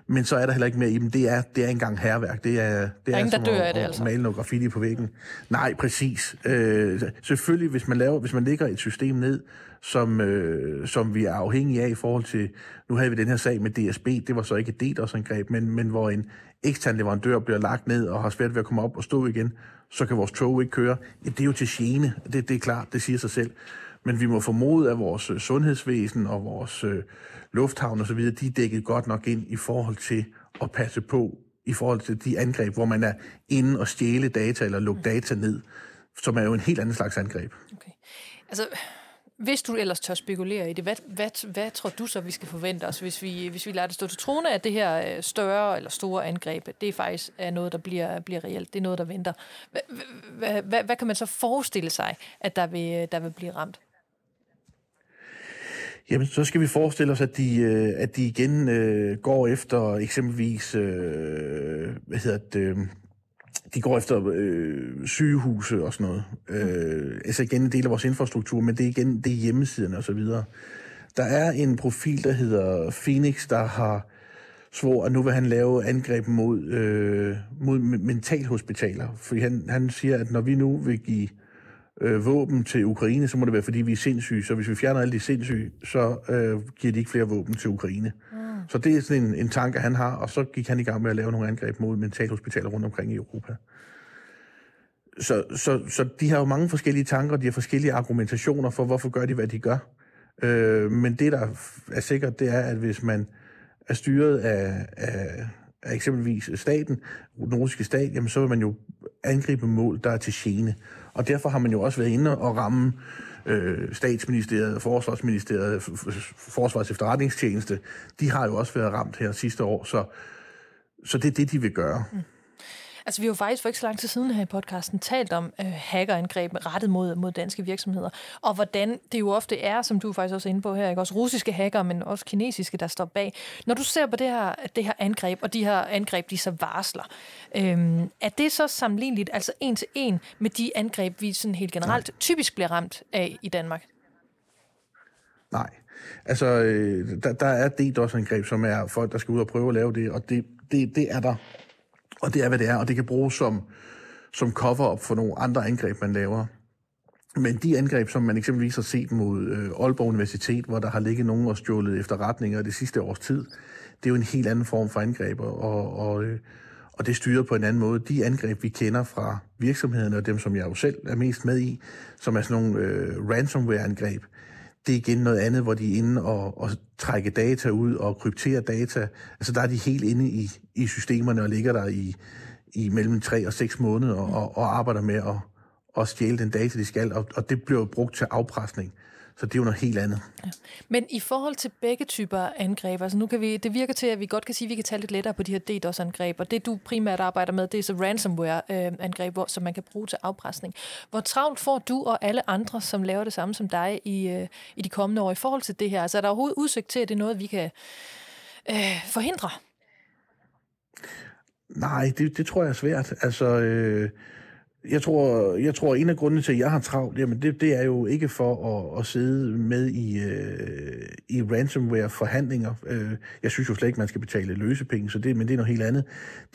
S4: Men så er der heller ikke mere i dem. Det er, det er engang herværk. Det er, det
S1: er, er ingen,
S4: som
S1: der dør
S4: at,
S1: af det, altså.
S4: male noget graffiti på væggen. Nej, præcis. Øh, selvfølgelig, hvis man, laver, hvis man lægger et system ned, som, øh, som vi er afhængige af i forhold til, nu havde vi den her sag med DSB, det var så ikke et DDoS-angreb, men, men hvor en ekstern leverandør bliver lagt ned og har svært ved at komme op og stå igen, så kan vores tog ikke køre. Ja, det er jo til gene, det, det er klart, det siger sig selv. Men vi må formode, at vores øh, sundhedsvæsen og vores øh, lufthavn osv., de er dækket godt nok ind i forhold til at passe på, i forhold til de angreb, hvor man er inde og stjæle data eller lukke data ned, som er jo en helt anden slags angreb.
S1: Okay. Altså, hvis du ellers tør spekulere i det, hvad, hvad, hvad tror du så, vi skal forvente os, hvis vi, hvis vi lader det stå til trone, at det her øh, større eller store angreb, det er faktisk er noget, der bliver, bliver reelt, det er noget, der venter. Hvad, hvad, hvad, hvad kan man så forestille sig, at der vil, der vil blive ramt?
S4: Jamen, så skal vi forestille os, at de, øh, at de igen øh, går efter eksempelvis, øh, hvad hedder det, øh, de går efter øh, sygehuse og sådan noget. Øh, altså igen en del af vores infrastruktur, men det er igen det er hjemmesiderne og så videre. Der er en profil, der hedder Phoenix, der har svor, at nu vil han lave angreb mod, øh, mod mentalhospitaler. For han, han siger, at når vi nu vil give øh, våben til Ukraine, så må det være, fordi vi er sindssyge. Så hvis vi fjerner alle de sindssyge, så øh, giver de ikke flere våben til Ukraine. Mm. Så det er sådan en, en tanke, han har, og så gik han i gang med at lave nogle angreb mod mentalhospitaler rundt omkring i Europa. Så, så, så de har jo mange forskellige tanker, de har forskellige argumentationer for, hvorfor gør de, hvad de gør. Øh, men det, der er sikkert, det er, at hvis man er styret af, af, af eksempelvis staten, den russiske stat, jamen så vil man jo angribe mål, der er til gene. Og derfor har man jo også været inde og ramme øh, statsministeriet, forsvarsministeriet, forsvars efterretningstjeneste, de har jo også været ramt her sidste år, så, så det er det, de vil gøre. Mm.
S1: Altså, vi har jo faktisk for ikke så lang tid siden her i podcasten talt om øh, hackerangreb rettet mod, mod danske virksomheder, og hvordan det jo ofte er, som du faktisk også er inde på her, ikke? også russiske hacker, men også kinesiske, der står bag. Når du ser på det her, det her angreb, og de her angreb, de så varsler, øh, er det så sammenligneligt, altså en til en, med de angreb, vi sådan helt generelt Nej. typisk bliver ramt af i Danmark?
S4: Nej. Altså, øh, der, der er DDoS-angreb, som er folk, der skal ud og prøve at lave det, og det, det, det er der og det er, hvad det er, og det kan bruges som, som cover-up for nogle andre angreb, man laver. Men de angreb, som man eksempelvis har set mod øh, Aalborg Universitet, hvor der har ligget nogen og stjålet efterretninger det sidste års tid, det er jo en helt anden form for angreb, og, og, øh, og det styrer på en anden måde. De angreb, vi kender fra virksomhederne, og dem, som jeg jo selv er mest med i, som er sådan nogle øh, ransomware-angreb, det er igen noget andet, hvor de er inde og, og trække data ud og kryptere data. Altså der er de helt inde i, i systemerne og ligger der i, i mellem 3 og 6 måneder og, og arbejder med at, at stjæle den data, de skal, og, og det bliver brugt til afpresning. Så det er jo noget helt andet. Ja.
S1: Men i forhold til begge typer angreb, altså nu kan vi, det virker til, at vi godt kan sige, at vi kan tage lidt lettere på de her DDoS-angreb, og det du primært arbejder med, det er så ransomware-angreb, som man kan bruge til afpresning. Hvor travlt får du og alle andre, som laver det samme som dig i, øh, i de kommende år i forhold til det her? Altså er der overhovedet udsigt til, at det er noget, vi kan øh, forhindre?
S4: Nej, det, det tror jeg er svært. Altså, øh, jeg tror, jeg tror, en af grundene til, at jeg har travlt, jamen det, det er jo ikke for at, at sidde med i, øh, i ransomware-forhandlinger. Øh, jeg synes jo slet ikke, man skal betale løsepenge, så det, men det er noget helt andet.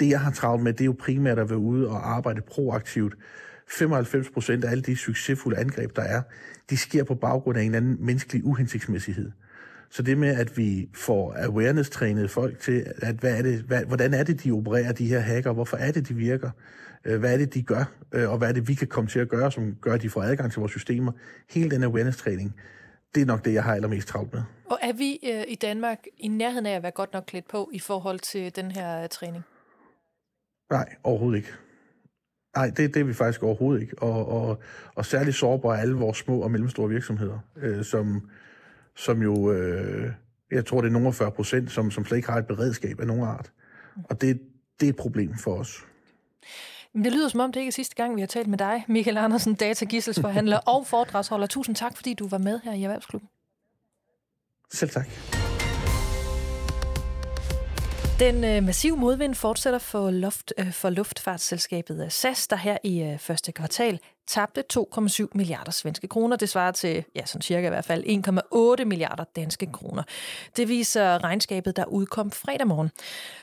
S4: Det, jeg har travlt med, det er jo primært at være ude og arbejde proaktivt. 95 procent af alle de succesfulde angreb, der er, de sker på baggrund af en eller anden menneskelig uhensigtsmæssighed. Så det med, at vi får awareness-trænet folk til, at hvad er det, hvad, hvordan er det, de opererer, de her hacker, hvorfor er det, de virker, Øh, hvad er det, de gør, øh, og hvad er det, vi kan komme til at gøre, som gør, at de får adgang til vores systemer. Hele den awareness-træning, det er nok det, jeg har allermest travlt med.
S1: Og er vi øh, i Danmark i nærheden af at være godt nok klædt på i forhold til den her træning?
S4: Nej, overhovedet ikke. Nej, det, det er vi faktisk overhovedet ikke. Og, og, og særligt sårbare er alle vores små og mellemstore virksomheder, øh, som, som jo, øh, jeg tror det er nogle 40 procent, som, som slet ikke har et beredskab af nogen art. Og det, det er et problem for os.
S1: Men det lyder som om, det ikke er sidste gang, vi har talt med dig, Michael Andersen, datagisselsforhandler og foredragsholder. Tusind tak, fordi du var med her i Erhvervsklubben.
S4: Selv tak.
S1: Den øh, massive modvind fortsætter for, luft, øh, for luftfartsselskabet øh, SAS, der her i øh, første kvartal tabte 2,7 milliarder svenske kroner. Det svarer til, ja, sådan cirka i hvert fald, 1,8 milliarder danske kroner. Det viser regnskabet, der udkom fredag morgen.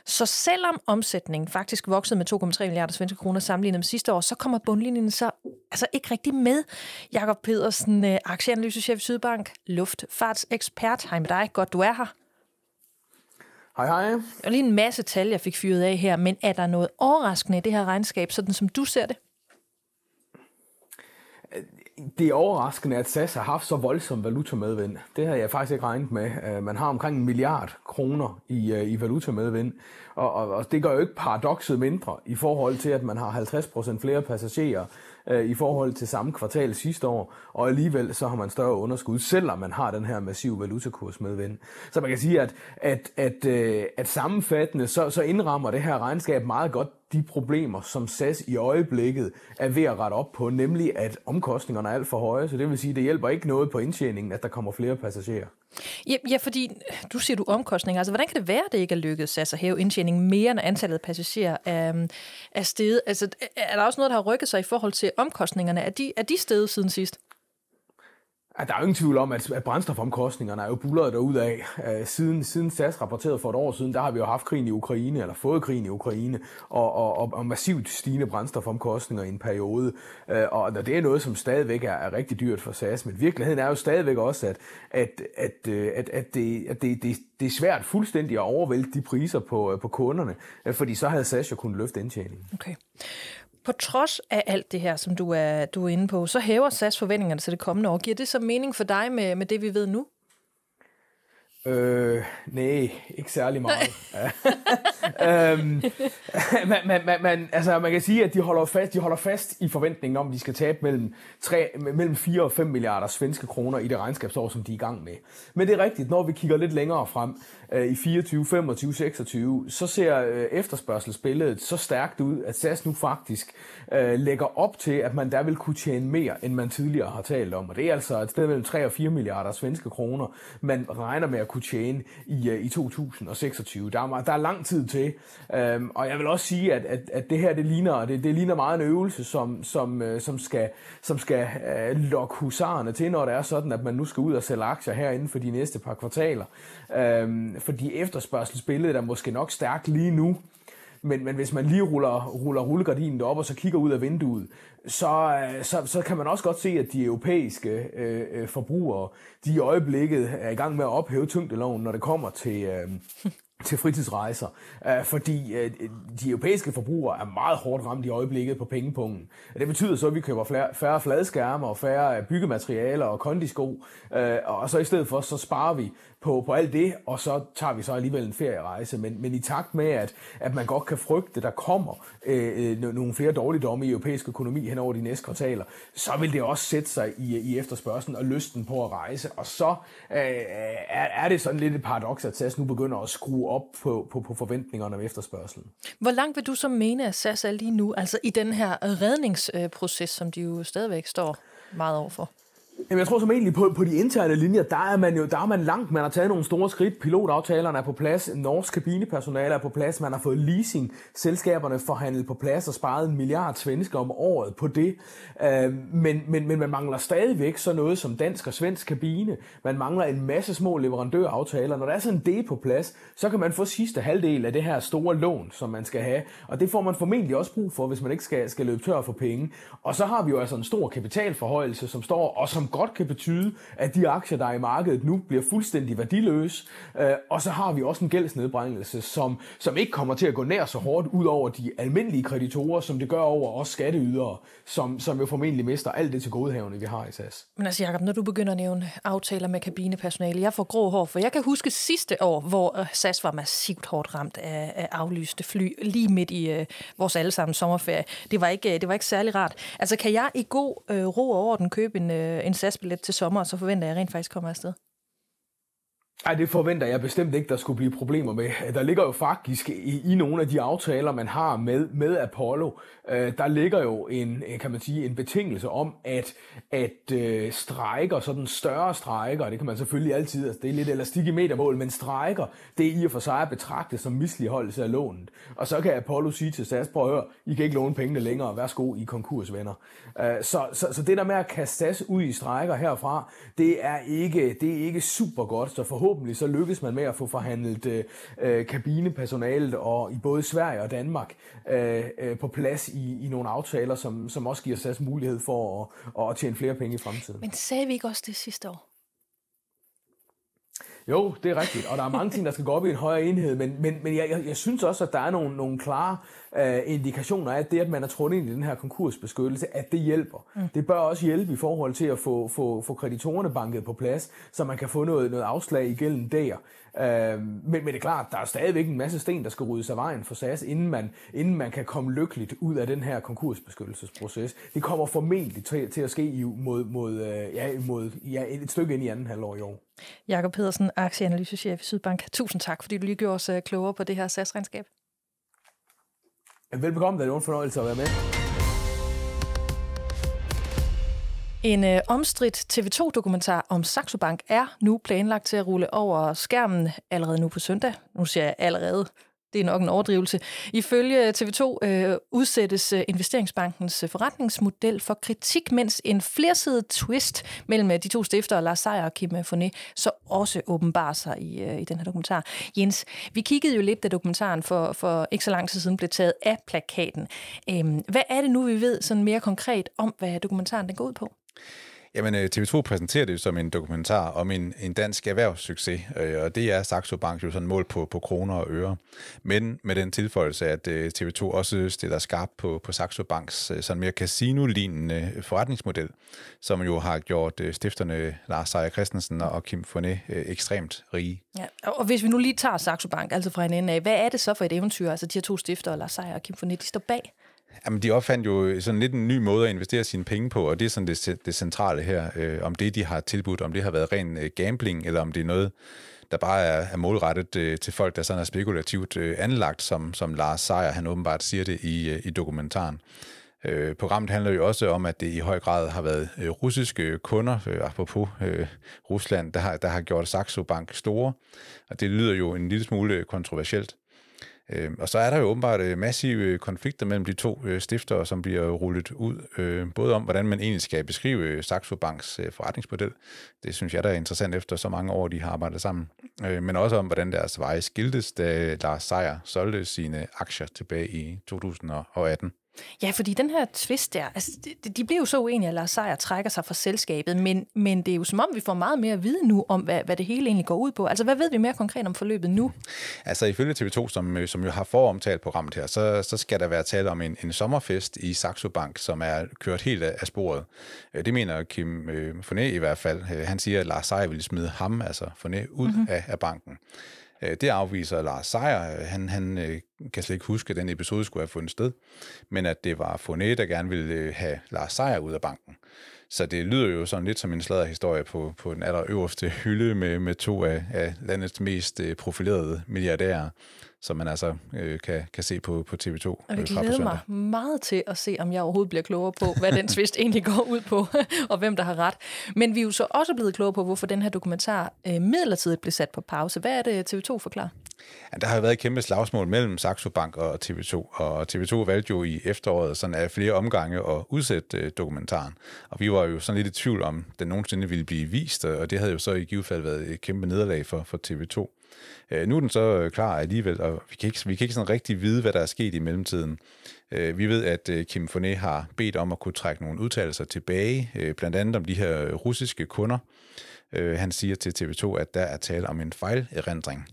S1: Så selvom omsætningen faktisk voksede med 2,3 milliarder svenske kroner sammenlignet med sidste år, så kommer bundlinjen så altså ikke rigtig med. Jakob Pedersen, øh, aktieanalysechef i Sydbank, luftfartsekspert. Hej med dig. Godt, du er her.
S5: Hej, hej.
S1: Der er lige en masse tal, jeg fik fyret af her, men er der noget overraskende i det her regnskab, sådan som du ser det?
S5: Det er overraskende, at SAS har haft så voldsom valutamedvind. Det har jeg faktisk ikke regnet med. Øh, man har omkring en milliard kroner i, øh, i valutamedvind, og, og, og det gør jo ikke paradokset mindre i forhold til, at man har 50% flere passagerer øh, i forhold til samme kvartal sidste år, og alligevel så har man større underskud, selvom man har den her massive valutakurs medvind. Så man kan sige, at, at, at, øh, at sammenfattende, så, så indrammer det her regnskab meget godt de problemer, som SAS i øjeblikket er ved at rette op på, nemlig at omkostningerne er alt for høje, så det vil sige, at det hjælper ikke noget på indtjeningen, at der kommer flere passagerer.
S1: Ja, ja, fordi du siger du omkostninger. Altså, hvordan kan det være, at det ikke er lykkedes SAS at hæve indtjeningen mere, end antallet af passagerer er, øhm, er steget? Altså, er der også noget, der har rykket sig i forhold til omkostningerne? Er de, er de steget siden sidst?
S5: At der er jo ingen tvivl om, at, brændstofomkostningerne er jo bullet af. Øh, siden, siden SAS rapporterede for et år siden, der har vi jo haft krigen i Ukraine, eller fået krigen i Ukraine, og, og, og, og massivt stigende brændstofomkostninger i en periode. Øh, og det er noget, som stadigvæk er, er rigtig dyrt for SAS, men virkeligheden er jo stadigvæk også, at, at, at, øh, at, at, det, at det, det, det er svært fuldstændig at overvælte de priser på, på kunderne, fordi så havde SAS jo kunnet løfte indtjeningen.
S1: Okay. På trods af alt det her, som du er, du er inde på, så hæver SAS forventningerne til det kommende år. Giver det så mening for dig med, med det, vi ved nu?
S5: Øh, nej, ikke særlig meget. øhm, man, man, man, man, altså, man kan sige, at de holder, fast, de holder fast i forventningen om, at de skal tabe mellem, 3, mellem 4 og 5 milliarder svenske kroner i det regnskabsår, som de er i gang med. Men det er rigtigt, når vi kigger lidt længere frem, øh, i 24, 25, 26, så ser øh, efterspørgselsbilledet så stærkt ud, at SAS nu faktisk øh, lægger op til, at man der vil kunne tjene mere, end man tidligere har talt om. Og det er altså et sted mellem 3 og 4 milliarder svenske kroner, man regner med at kunne tjene i, øh, i 2026. Der er, der er lang tid til, øhm, og jeg vil også sige, at, at, at det her det ligner, det, det ligner meget en øvelse, som, som, øh, som skal, som skal øh, lokke husarerne til, når det er sådan, at man nu skal ud og sælge aktier herinde for de næste par kvartaler. Øhm, fordi efterspørgselsbilledet er måske nok stærkt lige nu, men, men hvis man lige ruller, ruller rullegardinen op og så kigger ud af vinduet, så, øh, så, så kan man også godt se, at de europæiske øh, øh, forbrugere, de i øjeblikket er i gang med at ophæve tyngdeloven, når det kommer til, øh, til fritidsrejser, øh, fordi øh, de europæiske forbrugere er meget hårdt ramt i øjeblikket på pengepungen. Det betyder så, at vi køber flere, færre fladskærme og færre byggematerialer og kondisko, øh, og så i stedet for, så sparer vi på, på alt det, og så tager vi så alligevel en ferierejse. Men, men i takt med, at, at man godt kan frygte, at der kommer øh, øh nogle flere dårligdomme i europæisk økonomi hen over de næste kvartaler, så vil det også sætte sig i, i efterspørgselen og lysten på at rejse. Og så øh, er, er det sådan lidt et paradoks, at SAS nu begynder at skrue op på, på, på forventningerne om efterspørgselen.
S1: Hvor langt vil du så mene, at SAS er lige nu, altså i den her redningsproces, som de jo stadigvæk står meget overfor?
S5: Jamen, jeg tror som egentlig på, på de interne linjer, der er man jo der er man langt. Man har taget nogle store skridt. Pilotaftalerne er på plads. Norsk kabinepersonale er på plads. Man har fået leasing. Selskaberne forhandlet på plads og sparet en milliard svensker om året på det. Øh, men, men, men man mangler stadigvæk så noget som dansk og svensk kabine. Man mangler en masse små leverandøraftaler. Når der er sådan det på plads, så kan man få sidste halvdel af det her store lån, som man skal have. Og det får man formentlig også brug for, hvis man ikke skal, skal løbe tør for penge. Og så har vi jo altså en stor kapitalforhøjelse, som står, og som godt kan betyde, at de aktier, der er i markedet nu, bliver fuldstændig værdiløse. Øh, og så har vi også en gældsnedbringelse, som, som ikke kommer til at gå nær så hårdt ud over de almindelige kreditorer, som det gør over os skatteydere, som, som jo formentlig mister alt det til godhavne, vi har i SAS.
S1: Men altså Jacob, når du begynder at nævne aftaler med kabinepersonale, jeg får grå hår, for jeg kan huske sidste år, hvor øh, SAS var massivt hårdt ramt af, af aflyste fly, lige midt i øh, vores allesammen sommerferie. Det var, ikke, øh, det var ikke særlig rart. Altså kan jeg i god øh, ro og orden købe en, øh, en SAS-billet til sommer, og så forventer jeg, at jeg rent faktisk kommer afsted?
S5: Ej, det forventer jeg bestemt ikke, der skulle blive problemer med. Der ligger jo faktisk i, i nogle af de aftaler, man har med, med Apollo, øh, der ligger jo en, øh, kan man sige, en betingelse om, at, at øh, strækker, sådan større strækker, det kan man selvfølgelig altid, altså det er lidt elastik i metermål, men strækker, det er i og for sig at betragte som misligeholdelse af lånet. Og så kan Apollo sige til SAS, prøv at høre, I kan ikke låne pengene længere, værsgo, I konkursvenner. Øh, så, så, så det der med at kaste SAS ud i strækker herfra, det er ikke, det er ikke super godt, så forhåbentlig forhåbentlig så lykkes man med at få forhandlet øh, øh, kabinepersonalet og i både Sverige og Danmark øh, øh, på plads i, i nogle aftaler, som, som også giver SAS mulighed for at, at tjene flere penge i fremtiden.
S1: Men sagde vi ikke også det sidste år?
S5: Jo, det er rigtigt, og der er mange ting, der skal gå op i en højere enhed, men, men, men jeg, jeg, jeg synes også, at der er nogle, nogle klare øh, indikationer af, at det, at man er trådt ind i den her konkursbeskyttelse, at det hjælper. Mm. Det bør også hjælpe i forhold til at få, få, få kreditorerne banket på plads, så man kan få noget, noget afslag i gælden der. Øh, men, men det er klart, der er stadigvæk en masse sten, der skal ryddes af vejen for SAS, inden man, inden man kan komme lykkeligt ud af den her konkursbeskyttelsesproces. Det kommer formentlig til, til at ske i, mod, mod, øh, ja, mod ja, et stykke ind i anden halvår i år.
S1: Jakob Pedersen, aktieanalysechef i Sydbank. Tusind tak, fordi du lige gjorde os øh, klogere på det her SAS-regnskab.
S5: Velbekomme, det er en fornøjelse at være med.
S1: En øh, omstridt TV2-dokumentar om Saxo Bank er nu planlagt til at rulle over skærmen allerede nu på søndag. Nu siger jeg allerede. Det er nok en overdrivelse. Ifølge TV2 øh, udsættes øh, investeringsbankens øh, forretningsmodel for kritik, mens en flersidet twist mellem øh, de to stiftere, Lars Seier og Kim øh, Foné, så også åbenbarer sig i, øh, i den her dokumentar. Jens, vi kiggede jo lidt, da dokumentaren for, for ikke så lang tid siden blev taget af plakaten. Øhm, hvad er det nu, vi ved sådan mere konkret om, hvad dokumentaren den går ud på?
S2: Jamen, øh, TV2 præsenterer det som en dokumentar om en, en dansk erhvervssucces, øh, og det er Saxo Bank jo sådan mål på, på kroner og øre. Men med den tilføjelse, at øh, TV2 også stiller skarp på, på Saxo Banks øh, sådan mere casino-lignende forretningsmodel, som jo har gjort øh, stifterne Lars Seier Christensen og Kim Foné ekstremt rige.
S1: Ja, og hvis vi nu lige tager Saxo Bank, altså fra en ende af, hvad er det så for et eventyr, altså de her to stifter, Lars Seier og Kim Foné, de står bag?
S2: Jamen, de opfandt jo sådan lidt en ny måde at investere sine penge på, og det er sådan det, det centrale her. Øh, om det, de har tilbudt, om det har været ren øh, gambling, eller om det er noget, der bare er, er målrettet øh, til folk, der sådan er spekulativt øh, anlagt, som, som Lars Seier, han åbenbart siger det i, øh, i dokumentaren. Øh, programmet handler jo også om, at det i høj grad har været øh, russiske kunder, øh, apropos øh, Rusland, der har, der har gjort Saxo Bank store, og det lyder jo en lille smule øh, kontroversielt. Øh, og så er der jo åbenbart øh, massive konflikter mellem de to øh, stiftere, som bliver rullet ud, øh, både om, hvordan man egentlig skal beskrive øh, Saxo Banks øh, forretningsmodel. Det synes jeg, der er interessant efter så mange år, de har arbejdet sammen. Øh, men også om, hvordan deres veje skiltes, da Lars Seier solgte sine aktier tilbage i 2018.
S1: Ja, fordi den her twist der, altså, de, de blev jo så uenige, at Lars Seier trækker sig fra selskabet, men, men det er jo som om, vi får meget mere at vide nu om, hvad, hvad det hele egentlig går ud på. Altså, hvad ved vi mere konkret om forløbet nu?
S2: Altså, ifølge TV2, som, øh, som jo har foromtalt programmet her, så, så skal der være tale om en, en sommerfest i Saxo Bank, som er kørt helt af, af sporet. Øh, det mener Kim øh, Foné i hvert fald. Øh, han siger, at Lars Seier ville smide ham, altså Foné, ud mm-hmm. af, af banken. Øh, det afviser Lars Seier. Han, han øh, kan slet ikke huske, at den episode skulle have fundet sted, men at det var Fonet, der gerne ville øh, have Lars Seier ud af banken. Så det lyder jo sådan lidt som en sladderhistorie på, på den allerøverste hylde med, med to af, af landets mest profilerede milliardærer, som man altså øh, kan, kan se på, på TV2. Og
S1: jeg glæder mig meget til at se, om jeg overhovedet bliver klogere på, hvad den tvist egentlig går ud på, og hvem der har ret. Men vi er jo så også blevet klogere på, hvorfor den her dokumentar øh, midlertidigt blev sat på pause. Hvad er det, TV2 forklarer?
S2: Ja, der har jo været et kæmpe slagsmål mellem Saxo Bank og TV2, og TV2 valgte jo i efteråret sådan af flere omgange at udsætte øh, dokumentaren. Og vi var jo sådan lidt i tvivl om, den nogensinde ville blive vist, og det havde jo så i givet fald været et kæmpe nederlag for, for TV2. Øh, nu er den så øh, klar alligevel, og vi kan, ikke, vi kan ikke sådan rigtig vide, hvad der er sket i mellemtiden. Øh, vi ved, at øh, Kim Foné har bedt om at kunne trække nogle udtalelser tilbage, øh, blandt andet om de her russiske kunder. Øh, han siger til TV2, at der er tale om en fejlerindring.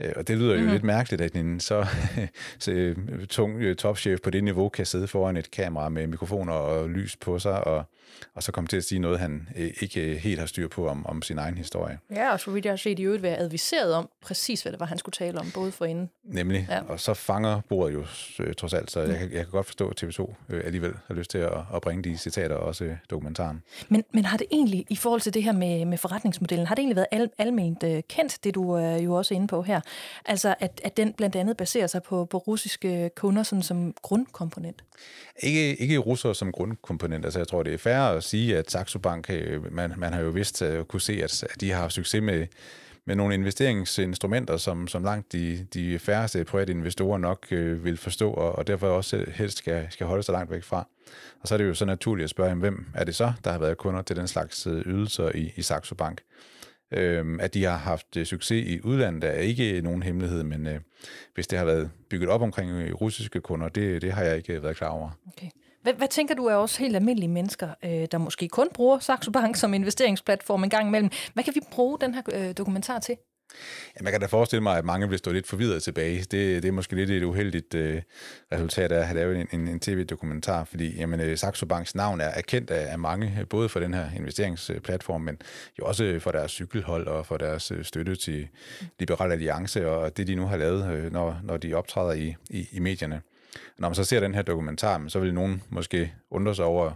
S2: Øh, og det lyder jo mm-hmm. lidt mærkeligt, at en så, så øh, tung topchef på det niveau kan sidde foran et kamera med mikrofoner og lys på sig og og så komme til at sige noget, han øh, ikke helt har styr på om, om sin egen historie.
S1: Ja, og så vidt jeg har set i øvrigt være adviseret om præcis, hvad det var, han skulle tale om, både for inden.
S2: Nemlig, ja. og så fanger bordet jo øh, trods alt, så jeg, jeg kan godt forstå, at TV2 øh, alligevel har lyst til at, at bringe de citater, også øh, dokumentaren.
S1: Men, men har det egentlig, i forhold til det her med, med forretningsmodellen, har det egentlig været al, alment øh, kendt, det du er jo også inde på her? Altså, at, at den blandt andet baserer sig på, på russiske kunder sådan som grundkomponent?
S2: Ikke, ikke russere som grundkomponent. Altså, jeg tror, det er fair at sige, at Saxo Bank, øh, man, man har jo vist at kunne se, at, at de har haft succes med, med nogle investeringsinstrumenter, som, som langt de, de færreste private investorer nok øh, vil forstå, og, og derfor også helst skal, skal holde sig langt væk fra. Og så er det jo så naturligt at spørge, hvem er det så, der har været kunder til den slags øh, ydelser i, i Saxo Bank? Øhm, at de har haft øh, succes i udlandet er ikke nogen hemmelighed, men øh, hvis det har været bygget op omkring øh, russiske kunder, det, det har jeg ikke øh, været klar over. Okay.
S1: Hvad, hvad tænker du er også helt almindelige mennesker, øh, der måske kun bruger Saxo Bank som investeringsplatform en gang imellem? Hvad kan vi bruge den her øh, dokumentar til?
S2: Ja, man kan da forestille mig, at mange vil stå lidt forvirret tilbage. Det, det er måske lidt et uheldigt øh, resultat af at have lavet en, en, en tv-dokumentar, fordi jamen, øh, Saxo Banks navn er erkendt af, af mange, både for den her investeringsplatform, men jo også øh, for deres cykelhold og for deres øh, støtte til Liberal Alliance og det, de nu har lavet, øh, når, når de optræder i, i, i medierne. Når man så ser den her dokumentar, så vil nogen måske undre sig over,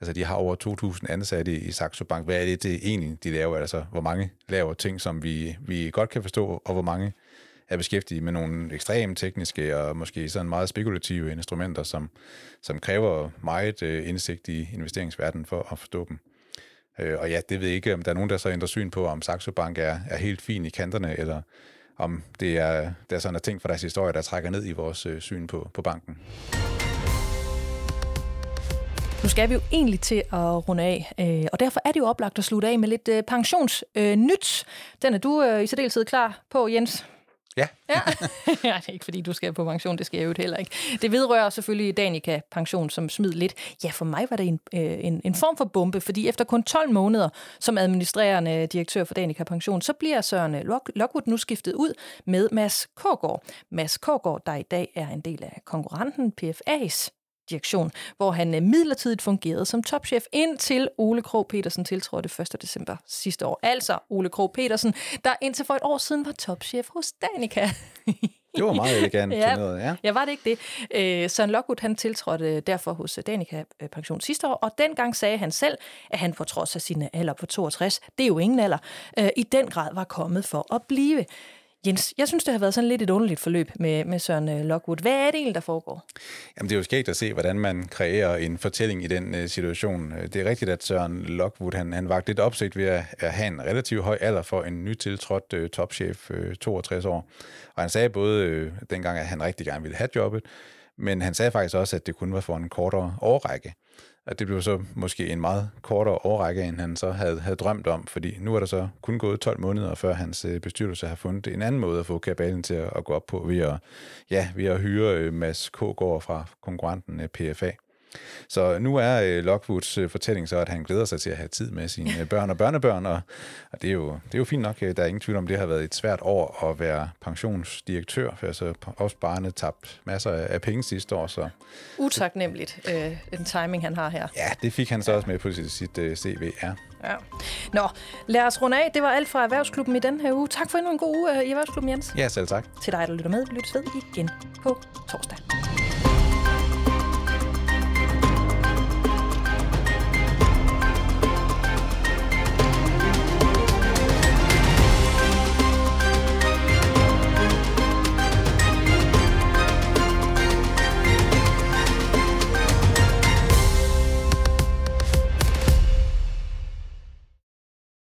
S2: altså de har over 2.000 ansatte i Saxo Bank. Hvad er det, det egentlig, de laver? Altså, hvor mange laver ting, som vi, vi godt kan forstå, og hvor mange er beskæftiget med nogle ekstremt tekniske og måske sådan meget spekulative instrumenter, som, som kræver meget øh, indsigt i investeringsverdenen for at forstå dem. Øh, og ja, det ved jeg ikke, om der er nogen, der så ændrer syn på, om Saxo Bank er, er helt fin i kanterne, eller om det er, der er sådan en ting fra deres historie, der trækker ned i vores øh, syn på, på banken.
S1: Nu skal vi jo egentlig til at runde af, øh, og derfor er det jo oplagt at slutte af med lidt øh, pensionsnyt. Den er du øh, i særdeleshed klar på, Jens.
S2: Ja.
S1: ja. ja, det er ikke fordi, du skal på pension, det skal jeg jo heller ikke. Det vedrører selvfølgelig Danica Pension, som smid lidt. Ja, for mig var det en, en, en form for bombe, fordi efter kun 12 måneder som administrerende direktør for Danica Pension, så bliver Søren Lockwood nu skiftet ud med Mads Kågaard. Mads Kågaard, der i dag er en del af konkurrenten PFA's direktion, hvor han øh, midlertidigt fungerede som topchef indtil Ole Krog Petersen tiltrådte 1. december sidste år. Altså Ole Krog Petersen, der indtil for et år siden var topchef hos Danica.
S2: Det var meget elegant.
S1: ja,
S2: noget, ja.
S1: ja, var det ikke det? Øh, Søren Lockwood han tiltrådte derfor hos Danica øh, Pension sidste år, og dengang sagde han selv, at han på trods af sine alder på 62, det er jo ingen alder, i den grad var kommet for at blive. Jens, jeg synes, det har været sådan lidt et underligt forløb med, med Søren øh, Lockwood. Hvad er det egentlig, der foregår?
S2: Jamen, det er jo skægt at se, hvordan man kreerer en fortælling i den uh, situation. Øh, det er rigtigt, at Søren Lockwood han, han vagt lidt opsigt ved at, at have en relativt høj alder for en nytiltrådt uh, topchef, uh, 62 år. Og han sagde både uh, dengang, at han rigtig gerne ville have jobbet, men han sagde faktisk også, at det kun var for en kortere årrække. Og det blev så måske en meget kortere årrække, end han så havde, havde drømt om, fordi nu er der så kun gået 12 måneder, før hans øh, bestyrelse har fundet en anden måde at få kabalen til at, at gå op på, ved at, ja, ved at hyre øh, Mads Kågaard fra konkurrenten øh, PFA. Så nu er øh, Lockwoods øh, fortælling så, at han glæder sig til at have tid med sine øh, børn og børnebørn, og, og det, er jo, det er jo fint nok. Der er ingen tvivl om, det har været et svært år at være pensionsdirektør, for altså også barne tabt masser af penge sidste år. Så.
S1: Utaknemmeligt, øh, den timing, han har her.
S2: Ja, det fik han så også med på sit, sit uh, CV, ja.
S1: Ja. Nå, lad os runde af. Det var alt fra Erhvervsklubben i den her uge. Tak for endnu en god uge i Erhvervsklubben, Jens.
S2: Ja, selv tak.
S1: Til dig, der lytter med. Vi lyttes ved igen på torsdag.